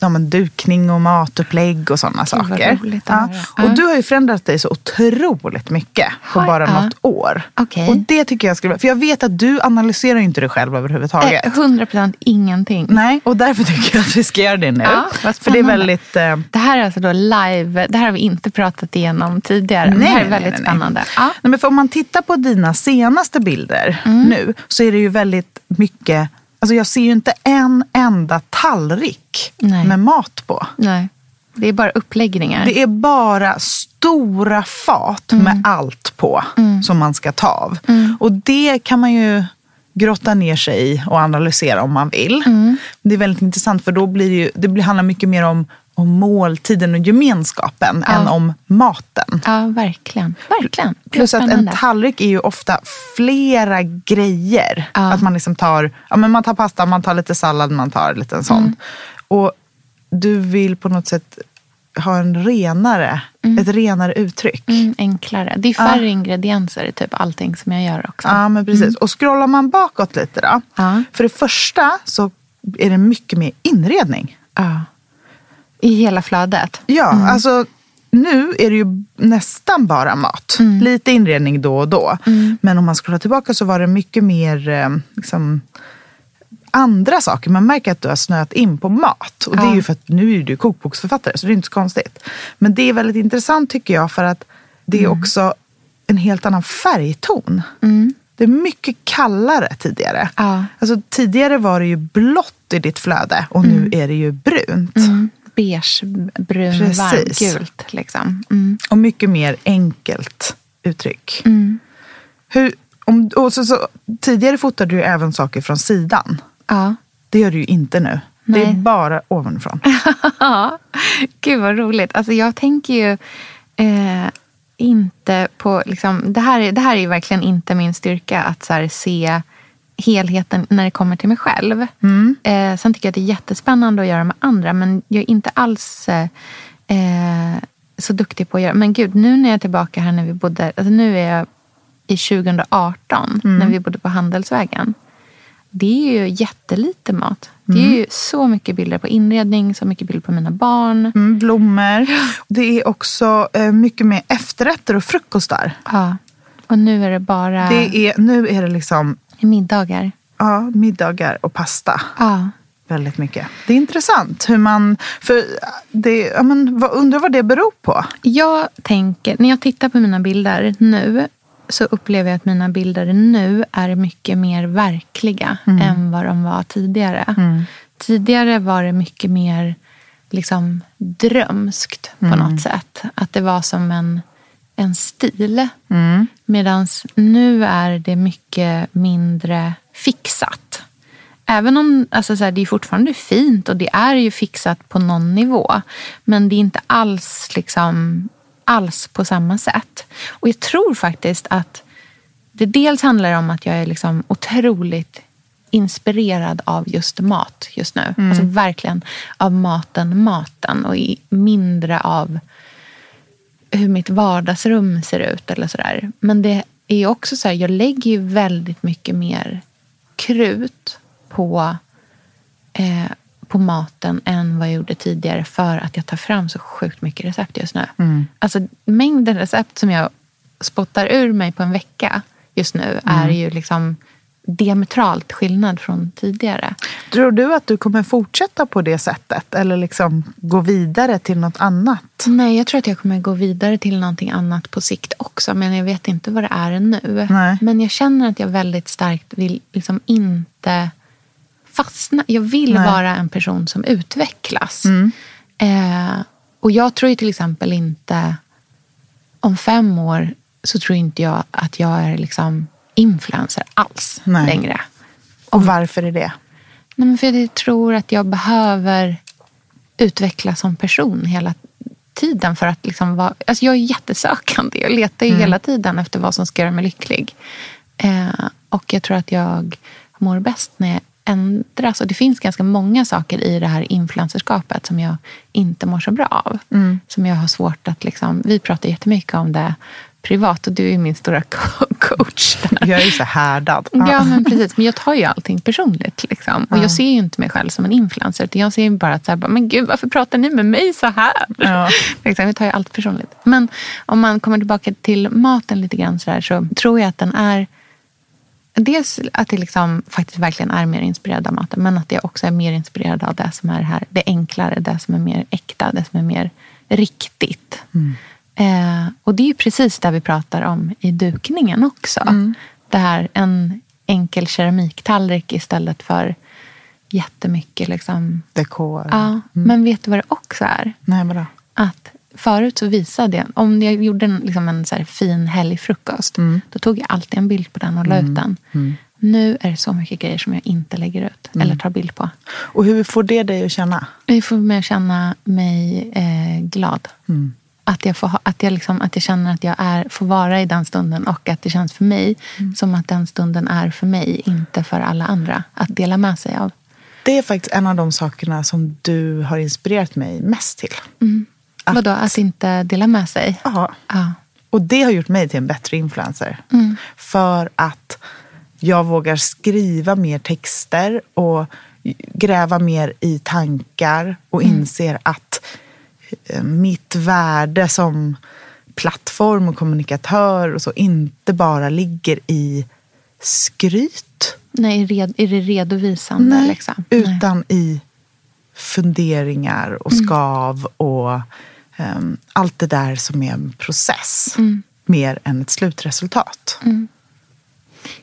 ja, men dukning och matupplägg och sådana saker. Ja. Och du har ju förändrat dig så otroligt mycket på bara ja. något år. Okay. Och det tycker jag skulle För jag vet att du analyserar inte dig själv överhuvudtaget. Eh, 100% ingenting. Nej, och därför tycker jag att vi ska göra det nu. Ja, för det är väldigt... Eh... Det här är alltså då live. Det här har vi inte pratat igenom tidigare. Nej, det här är väldigt nej, nej, spännande. Ja. Nej, men för om man tittar på dina senaste bilder mm. nu så är det ju väldigt mycket Alltså jag ser ju inte en enda tallrik Nej. med mat på. Nej. Det är bara uppläggningar. Det är bara stora fat mm. med allt på mm. som man ska ta av. Mm. Och det kan man ju grotta ner sig i och analysera om man vill. Mm. Det är väldigt intressant för då blir det, ju, det handlar mycket mer om om måltiden och gemenskapen ja. än om maten. Ja, verkligen. verkligen. Plus att en tallrik är ju ofta flera grejer. Ja. Att man liksom tar, ja, men man tar pasta, man tar lite sallad, man tar lite en sån. Mm. Och du vill på något sätt ha en renare, mm. ett renare uttryck. Mm, enklare. Det är färre ja. ingredienser i typ allting som jag gör också. Ja, men precis. Mm. Och scrollar man bakåt lite då. Ja. För det första så är det mycket mer inredning. Ja. I hela flödet? Ja, mm. alltså nu är det ju nästan bara mat. Mm. Lite inredning då och då. Men om man scrollar tillbaka så var det mycket mer eh, liksom, andra saker. Man märker att du har snöat in på mat. Och det är Ja. ju för att nu är du kokboksförfattare så det är inte så konstigt. Men det är väldigt intressant tycker jag för att det är Mm. också en helt annan färgton. Det är mycket kallare tidigare. Ja. Alltså, tidigare var det ju blått i ditt flöde och nu är det ju brunt. Beige, brun, Precis. varmgult. Liksom. Mm. Och mycket mer enkelt uttryck. Mm. Hur, om, och så, så, tidigare fotade du även saker från sidan. Ja. Det gör du ju inte nu. Det är Nej. bara ovanifrån. Ja, gud vad roligt. Alltså jag tänker ju eh, inte på... Liksom, det, här, är- det här är ju verkligen inte min styrka, att så se helheten när det kommer till mig själv. Eh, sen tycker jag att det är jättespännande att göra med andra, men jag är inte alls eh, eh, så duktig på att göra... Men gud, nu när jag är tillbaka här när vi bodde... Alltså nu är jag i 2018, när vi bodde på Handelsvägen. Det är ju jättelite mat. Det är ju så mycket bilder på inredning, så mycket bilder på mina barn. Mm, blommor. Det är också eh, mycket mer efterrätter och frukostar. Ja. Och nu är det bara Det är, nu är det liksom middagar. ja, middagar och pasta. Ja. Väldigt mycket. Det är intressant hur man... För det, ja, men, vad, undrar vad det beror på? Jag tänker, när jag tittar på mina bilder nu så upplever jag att mina bilder nu är mycket mer verkliga än vad de var tidigare. Tidigare var det mycket mer liksom drömskt på något sätt. Att det var som en, en stil. Medan nu är det mycket mindre fixat. Även om alltså så här, det är fortfarande fint och det är ju fixat på någon nivå. Men det är inte alls, liksom, alls på samma sätt. Och jag tror faktiskt att det dels handlar om att jag är liksom otroligt inspirerad av just mat just nu. Alltså verkligen av maten, maten och i- mindre av hur mitt vardagsrum ser ut eller sådär. Men det är också så här, jag lägger ju väldigt mycket mer krut på, eh, på maten än vad jag gjorde tidigare för att jag tar fram så sjukt mycket recept just nu. Alltså mängden recept som jag spottar ur mig på en vecka just nu är ju liksom diametralt skillnad från tidigare. Tror du att du kommer fortsätta på det sättet? Eller liksom gå vidare till något annat? Nej, jag tror att jag kommer gå vidare till någonting annat på sikt också. Men jag vet inte vad det är nu. Nej. Men jag känner att jag väldigt starkt vill liksom inte fastna. Jag vill Nej. vara en person som utvecklas. Eh, och jag tror ju till exempel inte... Om fem år så tror inte jag att jag är liksom influencer alls Nej. längre. Och varför är det? Nej, men för jag tror att jag behöver utvecklas som person hela tiden. För att liksom vara, alltså jag är jättesökande. Jag letar ju hela tiden efter vad som ska göra mig lycklig. Eh, och jag tror att jag mår bäst när jag ändras. Och det finns ganska många saker i det här influencerskapet som jag inte mår så bra av. Som jag har svårt att... Liksom, vi pratar jättemycket om det privat och du är min stora co- coach. Där. Jag är ju så härdad. Ja, men precis. Men jag tar ju allting personligt. Liksom. Och jag ser ju inte mig själv som en influencer. Utan jag ser ju bara att, så här, men gud, varför pratar ni med mig så här? Ja. Liksom, jag tar ju allt personligt. Men om man kommer tillbaka till maten lite grann så, där, så tror jag att den är... Dels att det liksom faktiskt verkligen är mer inspirerad av maten. Men att jag också är mer inspirerad av det som är här, det enklare, det som är mer äkta, det som är mer riktigt. Eh, och det är ju precis det vi pratar om i dukningen också. Det här, en enkel keramiktallrik istället för jättemycket. Liksom. Dekor. Ja, Men vet du vad det också är? Nej, vadå? Att förut så visade jag, om jag gjorde en, liksom en så fin helgfrukost, då tog jag alltid en bild på den och la ut den. Nu är det så mycket grejer som jag inte lägger ut eller tar bild på. Och hur får det dig att känna? Det får mig att känna mig eh, glad. Att, jag får ha, att, jag liksom, att jag känner att jag är, får vara i den stunden och att det känns för mig som att den stunden är för mig, inte för alla andra. Att dela med sig av. Det är faktiskt en av de sakerna som du har inspirerat mig mest till. Att- Vadå, att inte dela med sig? Ja. Ja. Och det har gjort mig till en bättre influencer. För att jag vågar skriva mer texter och gräva mer i tankar och inser att eh, mitt värde som plattform och kommunikatör och så inte bara ligger i skryt. Nej, är det redovisande? Nej, liksom? utan Nej. i funderingar och mm. skav och um, allt det där som är en process. Mm. Mer än ett slutresultat. Mm.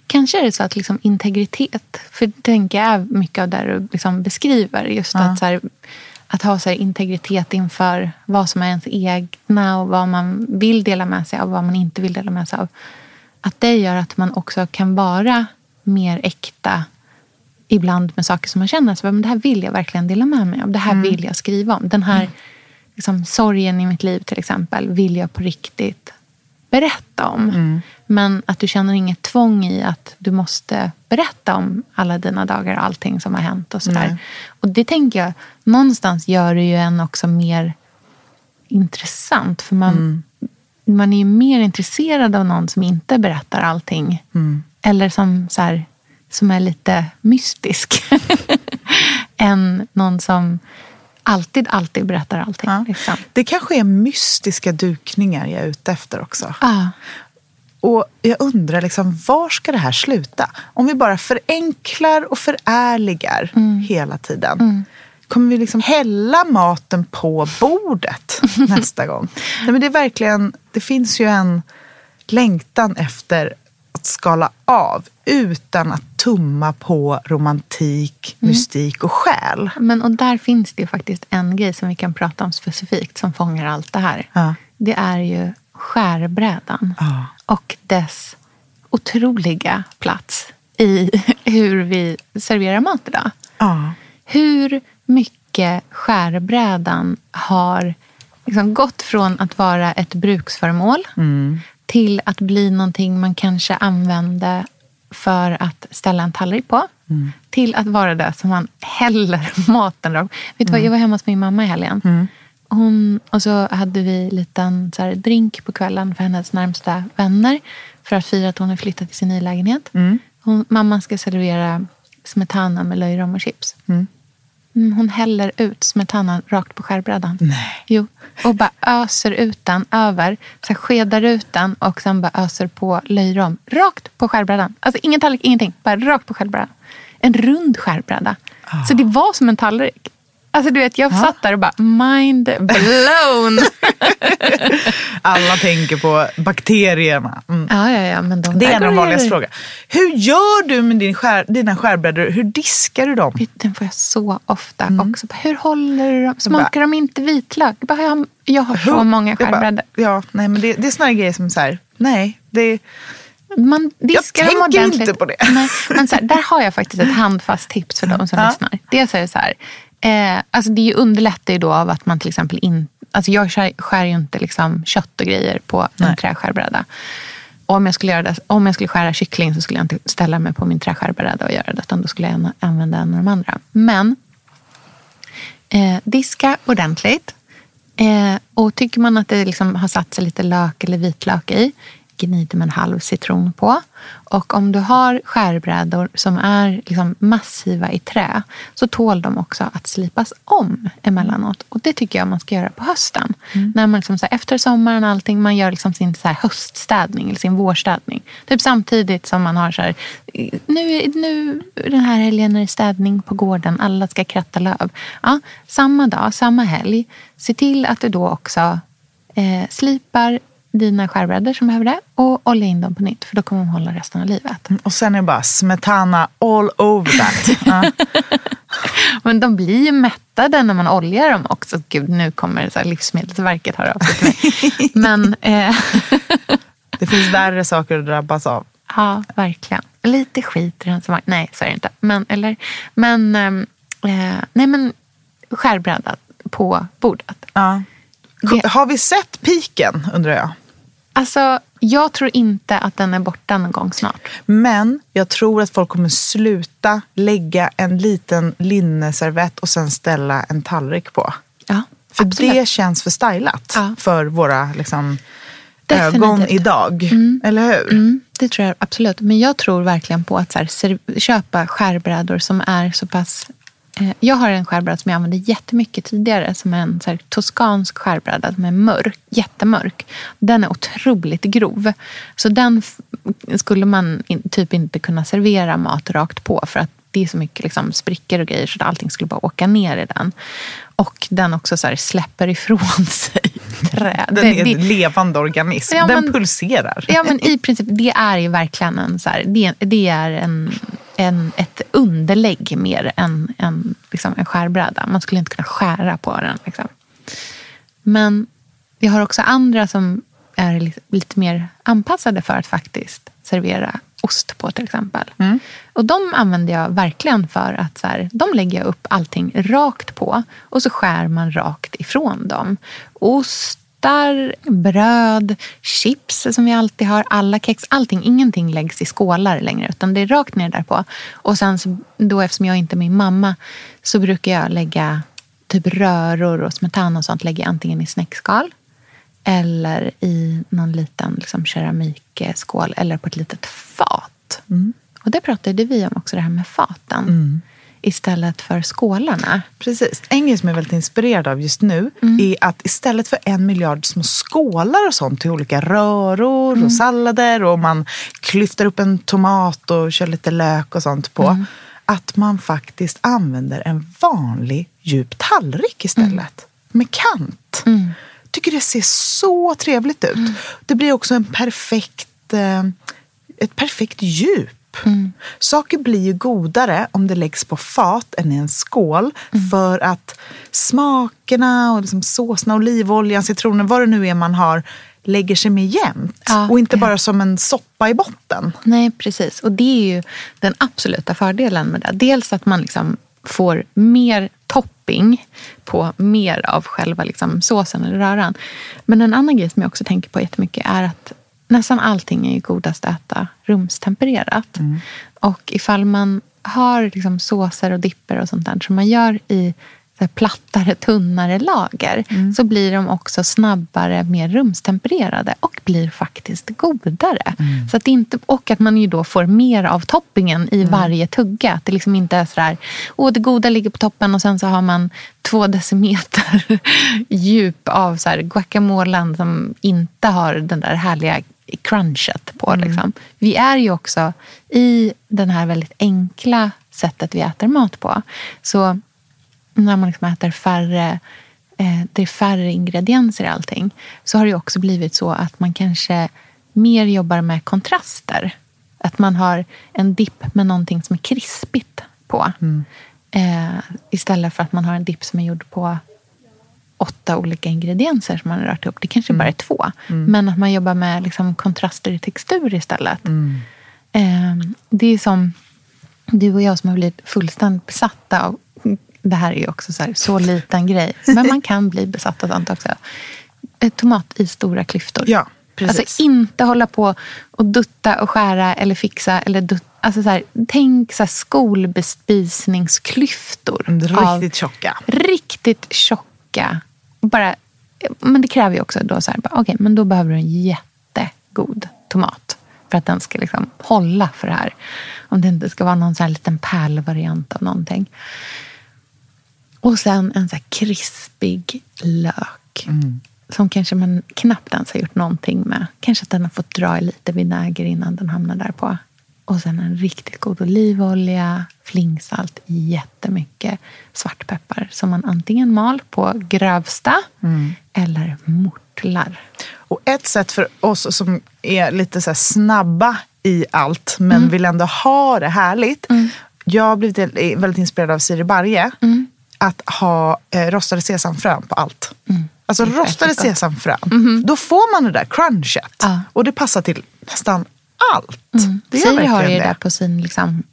Kanske är det så att liksom integritet, för det tänker jag är mycket av det du liksom beskriver. Just ja. att, så här, att ha så integritet inför vad som är ens egna och vad man vill dela med sig av och vad man inte vill dela med sig av. Att det gör att man också kan vara mer äkta ibland med saker som man känner så, men det här vill jag verkligen dela med mig av. Det här mm. vill jag skriva om. Den här liksom, sorgen i mitt liv till exempel vill jag på riktigt berätta om. Mm. Men att du känner inget tvång i att du måste berätta om alla dina dagar och allting som har hänt. Och sådär. Och det tänker jag, någonstans gör det ju en också mer intressant. För man, mm. man är ju mer intresserad av någon som inte berättar allting. Mm. Eller som, så här, som är lite mystisk. än någon som alltid, alltid berättar allting. Ja. Liksom. Det kanske är mystiska dukningar jag är ute efter också. Ja. Och jag undrar, liksom, var ska det här sluta? Om vi bara förenklar och förärligar mm. hela tiden. Mm. Kommer vi liksom hälla maten på bordet nästa gång? Nej, men det, är verkligen, det finns ju en längtan efter att skala av utan att tumma på romantik, mm. mystik och själ. Men, och där finns det ju faktiskt en grej som vi kan prata om specifikt som fångar allt det här. Ja. Det är ju skärbrädan ja. och dess otroliga plats i hur vi serverar mat idag. Ja. Hur mycket skärbrädan har liksom gått från att vara ett bruksföremål mm. till att bli någonting man kanske använde för att ställa en tallrik på. Mm. Till att vara det som man häller maten rakt. Vet du vad, mm. jag var hemma hos min mamma i helgen. Mm. Hon, och så hade vi en liten så här, drink på kvällen för hennes närmsta vänner. För att fira att hon har flyttat till sin nya lägenhet. Mm. Hon, mamman ska servera smetana med löjrom och chips. Mm. Mm. Hon häller ut smetanan rakt på skärbrädan. Nej. Jo, och bara öser ut den över. Så skedar ut den och sen bara öser på löjrom. Rakt på skärbrädan. Alltså ingen tallrik, ingenting. Bara rakt på skärbrädan. En rund skärbräda. Oh. Så det var som en tallrik. Alltså du vet, jag ja. satt där och bara mind blown. Alla tänker på bakterierna. Mm. Ja, ja, ja, men de det är en av de vanligaste frågorna. Hur gör du med din skär, dina skärbrädor? Hur diskar du dem? Den får jag så ofta mm. också. Hur håller du dem? Smakar de inte vitlök? Jag, bara, jag, jag har så många skärbrädor. Ja, nej, men det, det är såna grejer som så här, nej, det man diskar jag ordentligt. inte på det. Nej, men så här, där har jag faktiskt ett handfast tips för de som ja. lyssnar. Dels är det så här, Eh, alltså det underlättar ju då av att man till exempel inte... Alltså jag skär, skär ju inte liksom kött och grejer på Nej. en träskärbräda. Och om jag, skulle göra det, om jag skulle skära kyckling så skulle jag inte ställa mig på min träskärbräda och göra det. Utan då skulle jag använda en av de andra. Men eh, diska ordentligt. Eh, och tycker man att det liksom har satt sig lite lök eller vitlök i, gnider med en halv citron på. Och om du har skärbrädor som är liksom massiva i trä så tål de också att slipas om emellanåt. Och det tycker jag man ska göra på hösten. Mm. När man liksom så här, efter sommaren och allting, man gör liksom sin så här höststädning eller sin vårstädning. Typ samtidigt som man har så här, nu, nu den här helgen är det städning på gården, alla ska kratta löv. Ja, samma dag, samma helg, se till att du då också eh, slipar dina skärbrädor som behöver det och olja in dem på nytt för då kommer de hålla resten av livet. Mm, och sen är det bara smetana all over that. Ja. Men de blir ju mättade när man oljar dem också. Gud, nu kommer så här, Livsmedelsverket höra av sig till mig. Men, eh... det finns värre saker att drabbas av. Ja, verkligen. Lite skit som Nej, så är det inte. Men, eller, men, ehm, eh, nej, men skärbräda på bordet. Ja. Det... Har vi sett piken undrar jag? Alltså, jag tror inte att den är borta någon gång snart. Men jag tror att folk kommer sluta lägga en liten linneservett och sen ställa en tallrik på. Ja, för absolut. det känns för stylat ja. för våra liksom, ögon idag. Mm. Eller hur? Mm, det tror jag absolut. Men jag tror verkligen på att här, köpa skärbrädor som är så pass Eh, jag har en skärbräda som jag använde jättemycket tidigare. Som är en så här, toskansk skärbräda som är mörk, jättemörk. Den är otroligt grov. Så den skulle man in, typ inte kunna servera mat rakt på. För att det är så mycket liksom, sprickor och grejer så att allting skulle bara åka ner i den. Och den också så här, släpper ifrån sig trä. Den är en levande organism. Ja, den pulserar. Ja, men i princip. Det är ju verkligen en, så här, det, det är en en, ett underlägg mer än, än liksom en skärbräda. Man skulle inte kunna skära på den. Liksom. Men vi har också andra som är lite, lite, mer anpassade för att faktiskt servera ost på till exempel. Mm. Och de använder jag verkligen för att så här, de lägger jag upp allting rakt på och så skär man rakt ifrån dem. Ost, ostar, bröd, chips som vi alltid har, alla kex, allting. Ingenting läggs i skålar längre utan det är rakt ner där på. Och sen så, då eftersom jag inte är min mamma så brukar jag lägga typ röror och smetana och sånt lägger jag antingen i snäckskal eller i någon liten liksom, keramikskål eller på ett litet fat. Mm. Och det pratade vi om också, det här med faten. Mm istället för skålarna. Precis. En grej som jag är väldigt inspirerad av just nu mm. är att istället för en miljard små skålar och sånt till olika röror mm. och sallader och man klyftar upp en tomat och kör lite lök och sånt på. Mm. Att man faktiskt använder en vanlig djup tallrik istället. Mm. Med kant. Mm. Tycker det ser så trevligt ut. Mm. Det blir också en perfekt, eh, ett perfekt djup Mm. Saker blir ju godare om det läggs på fat än i en skål. Mm. För att smakerna och liksom såserna, olivoljan, citronen, vad det nu är man har lägger sig med jämnt. Ja, och inte bara som en soppa i botten. Nej, precis. Och det är ju den absoluta fördelen med det. Dels att man liksom får mer topping på mer av själva liksom såsen eller röran. Men en annan grej som jag också tänker på jättemycket är att nästan allting är ju godast att äta rumstempererat. Mm. Och ifall man har liksom såser och dipper och sånt där som man gör i plattare, tunnare lager mm. så blir de också snabbare, mer rumstempererade och blir faktiskt godare. Mm. Så att inte, och att man ju då får mer av toppingen i mm. varje tugga. Att det liksom inte är sådär, åh det goda ligger på toppen och sen så har man två decimeter djup av så här guacamolen som inte har den där härliga crunchet på. Mm. Liksom. Vi är ju också i den här väldigt enkla sättet vi äter mat på. Så när man liksom äter färre, eh, det är färre ingredienser i allting så har det också blivit så att man kanske mer jobbar med kontraster. Att man har en dipp med någonting som är krispigt på. Mm. Eh, istället för att man har en dipp som är gjord på åtta olika ingredienser som man har rört ihop. Det kanske mm. bara är två. Mm. Men att man jobbar med liksom kontraster i textur istället. Mm. Eh, det är som du och jag som har blivit fullständigt besatta av det här är ju också så, här, så liten grej. Men man kan bli besatt av sånt också. Eh, tomat i stora klyftor. Ja, precis. Alltså inte hålla på och dutta och skära eller fixa. Eller dutta. Alltså så här, tänk så här skolbespisningsklyftor. Riktigt av, tjocka. Riktigt tjocka. Bara, men det kräver ju också då så här, okay, men då behöver du en jättegod tomat. För att den ska liksom hålla för det här. Om det inte ska vara någon så här liten pärlvariant av någonting. Och sen en så här krispig lök. Mm. Som kanske man knappt ens har gjort någonting med. Kanske att den har fått dra i lite vinäger innan den hamnar där på. Och sen en riktigt god olivolja, flingsalt, jättemycket svartpeppar som man antingen mal på grövsta mm. eller mortlar. Och ett sätt för oss som är lite så snabba i allt men mm. vill ändå ha det härligt. Mm. Jag har blivit väldigt inspirerad av Siri Barje. Mm att ha eh, rostade sesamfrön på allt. Mm. Alltså rostade sesamfrön, mm. då får man det där crunchet. Ja. Och det passar till nästan allt. Mm. Det Siri har ju det där på sin liksom,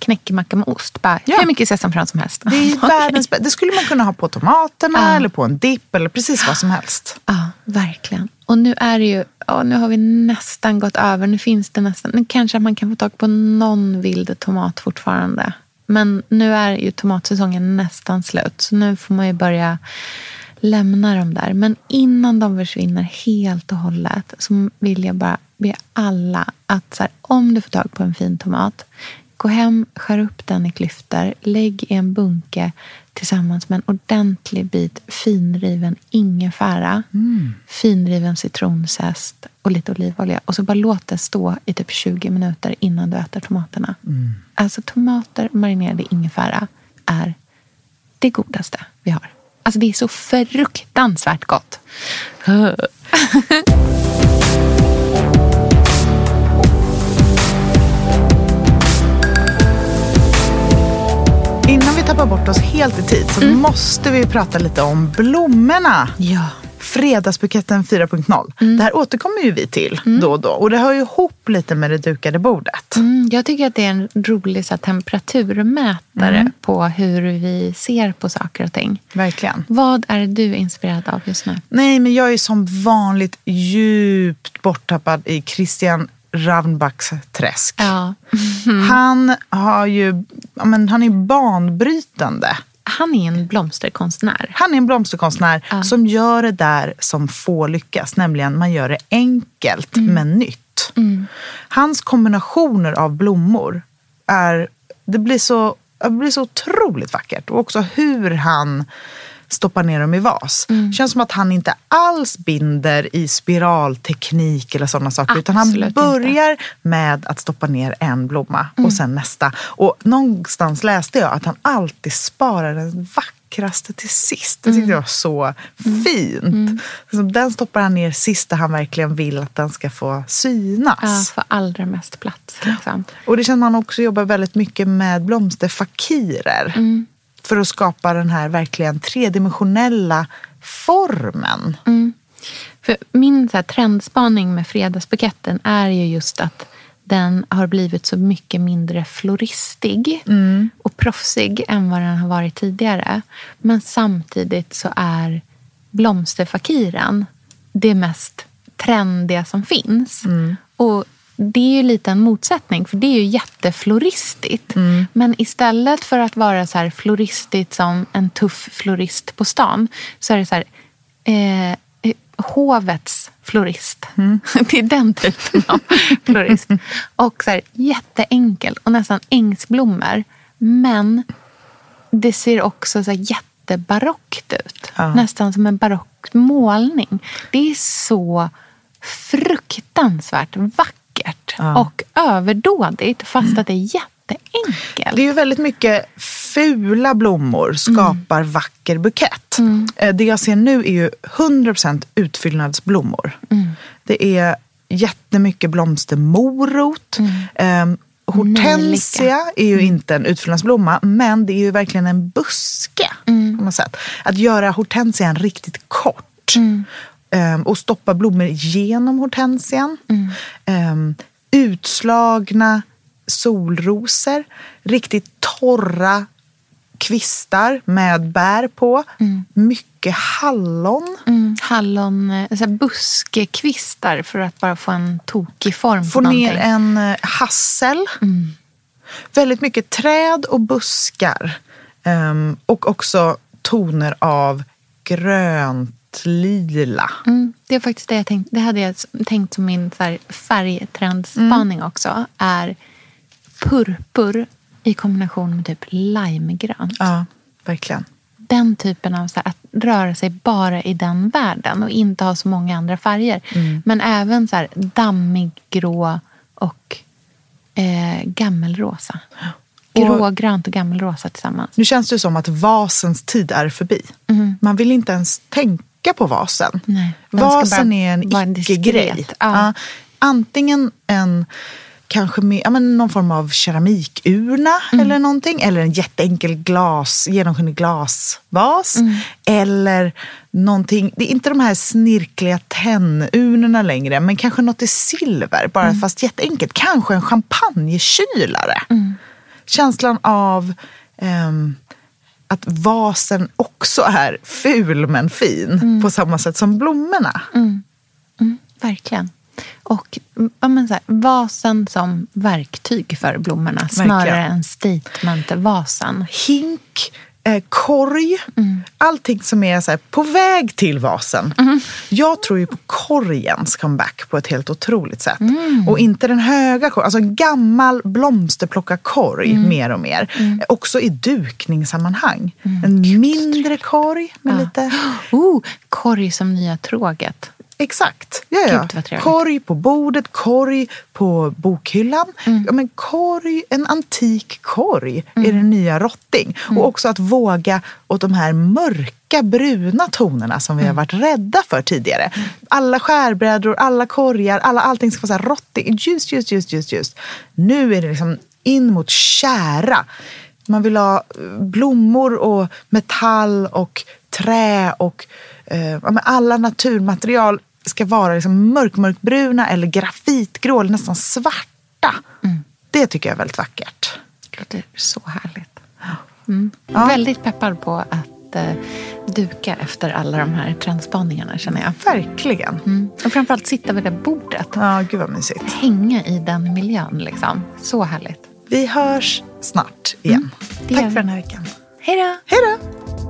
knäckemacka med ost. Bara, ja. Hur mycket sesamfrön som helst. Det, är världens, det skulle man kunna ha på tomaterna ja. eller på en dipp eller precis vad som helst. Ja, verkligen. Och nu är det ju, oh, nu har vi nästan gått över. Nu finns det nästan, nu kanske man kan få tag på någon vild tomat fortfarande. Men nu är ju tomatsäsongen nästan slut. Så nu får man ju börja lämna dem där. Men innan de försvinner helt och hållet så vill jag bara be alla att så här, om du får tag på en fin tomat, Gå hem, skär upp den i klyftor, lägg i en bunke tillsammans med en ordentlig bit finriven ingefära, mm. finriven citronzest och lite olivolja. Och så bara låt det stå i typ 20 minuter innan du äter tomaterna. Mm. Alltså tomater marinerade i ingefära är det godaste vi har. Alltså det är så fruktansvärt gott. tappar bort oss helt i tid så mm. måste vi prata lite om blommorna. Ja. Fredagsbuketten 4.0. Mm. Det här återkommer ju vi till mm. då och då. Och det hör ju ihop lite med det dukade bordet. Mm. Jag tycker att det är en rolig så, temperaturmätare mm. på hur vi ser på saker och ting. Verkligen. Vad är du inspirerad av just nu? Nej, men jag är som vanligt djupt borttappad i Christian Ravnbacks träsk. Ja. Mm. Han, har ju, men, han är banbrytande. Han är en blomsterkonstnär. Han är en blomsterkonstnär ja. som gör det där som få lyckas. Nämligen man gör det enkelt mm. men nytt. Mm. Hans kombinationer av blommor är, det blir så, det blir så otroligt vackert. Och också hur han stoppar ner dem i vas. Mm. känns som att han inte alls binder i spiralteknik eller sådana saker. Absolut utan han börjar inte. med att stoppa ner en blomma mm. och sen nästa. Och någonstans läste jag att han alltid sparar den vackraste till sist. Det tyckte mm. jag var så mm. fint. Mm. Den stoppar han ner sist där han verkligen vill att den ska få synas. Ja, få allra mest plats. Liksom. Och det att han också jobbar väldigt mycket med blomsterfakirer. Mm för att skapa den här verkligen tredimensionella formen. Mm. För min så här, trendspaning med fredagsbuketten är ju just att den har blivit så mycket mindre floristig mm. och proffsig än vad den har varit tidigare. Men samtidigt så är blomsterfakiren det mest trendiga som finns. Mm. Och det är ju lite en motsättning, för det är ju jättefloristigt. Mm. Men istället för att vara så här floristigt som en tuff florist på stan så är det så här, eh, hovets florist. Mm. Det är den typen av florist. Och så här, jätteenkelt och nästan ängsblommor. Men det ser också så här jättebarockt ut. Ja. Nästan som en barock målning. Det är så fruktansvärt vackert vackert ja. och överdådigt fast att det är jätteenkelt. Det är ju väldigt mycket fula blommor skapar mm. vacker bukett. Mm. Eh, det jag ser nu är ju 100% utfyllnadsblommor. Mm. Det är jättemycket blomstermorot. Mm. Um, Hortensia är ju mm. inte en utfyllnadsblomma, men det är ju verkligen en buske. Mm. På något sätt. Att göra hortensian riktigt kort mm. Um, och stoppa blommor genom hortensian. Mm. Um, utslagna solrosor, riktigt torra kvistar med bär på. Mm. Mycket hallon. Mm, hallon, alltså buskekvistar för att bara få en tokig form. Få ner en eh, hassel. Mm. Väldigt mycket träd och buskar. Um, och också toner av grönt lila. Mm, det är faktiskt det jag tänkt, det hade jag tänkt som min färgtrendspaning mm. också. Är purpur i kombination med typ limegrönt. Ja, verkligen. Den typen av så här, att röra sig bara i den världen och inte ha så många andra färger. Mm. Men även så här, dammig grå och eh, gammelrosa. Grågrönt och gammelrosa tillsammans. Nu känns det som att vasens tid är förbi. Mm. Man vill inte ens tänka på vasen. Nej, vasen är en icke-grej. Ja. Ja, antingen en kanske med, ja, men någon form av keramikurna mm. eller någonting. Eller en jätteenkel glas, genomskinlig glasvas. Mm. Eller någonting, det är inte de här snirkliga tennurnorna längre. Men kanske något i silver, bara mm. fast jätteenkelt. Kanske en champagnekylare. Mm. Känslan av um, att vasen också är ful men fin. Mm. På samma sätt som blommorna. Mm. Mm, verkligen. Och ja, men så här, vasen som verktyg för blommorna snarare än statement-vasen. Hink eh, korg. Mm. Allting som är så här, på väg till vasen. Mm. Jag tror ju på korgens comeback på ett helt otroligt sätt. Mm. Och inte den höga korgen, alltså en gammal blomsterplockarkorg Mm. mer och mer. Också i dukningssammanhang. En mindre korg med lite... Oh, korg som nya tråget. Exakt. Ja, ja. Gud. Korg på bordet, korg på bokhyllan. Mm. Ja, men korg, en antik korg Mm. är den nya rotting. Och också att våga åt de här mörka bruna tonerna som vi Mm. har varit rädda för tidigare. Alla skärbrädor, alla korgar, alla, allting ska vara så här rotting. Ljust, ljust, ljust, ljust, ljust. Nu är det liksom in mot kära. Man vill ha eh, blommor och metall och trä och eh, alla naturmaterial ska vara liksom mörk, mörkbruna eller grafitgrå eller nästan svarta. Det tycker jag är väldigt vackert. Det låter så härligt. Mm. Väldigt peppad på att eh, duka efter alla de här trendspaningarna känner jag. Verkligen. Mm. Och framförallt sitta vid det bordet. Ja, gud vad mysigt. Hänga i den miljön liksom. Så härligt. Vi hörs snart igen. gör Tack för den här veckan. Hej då! Hej då!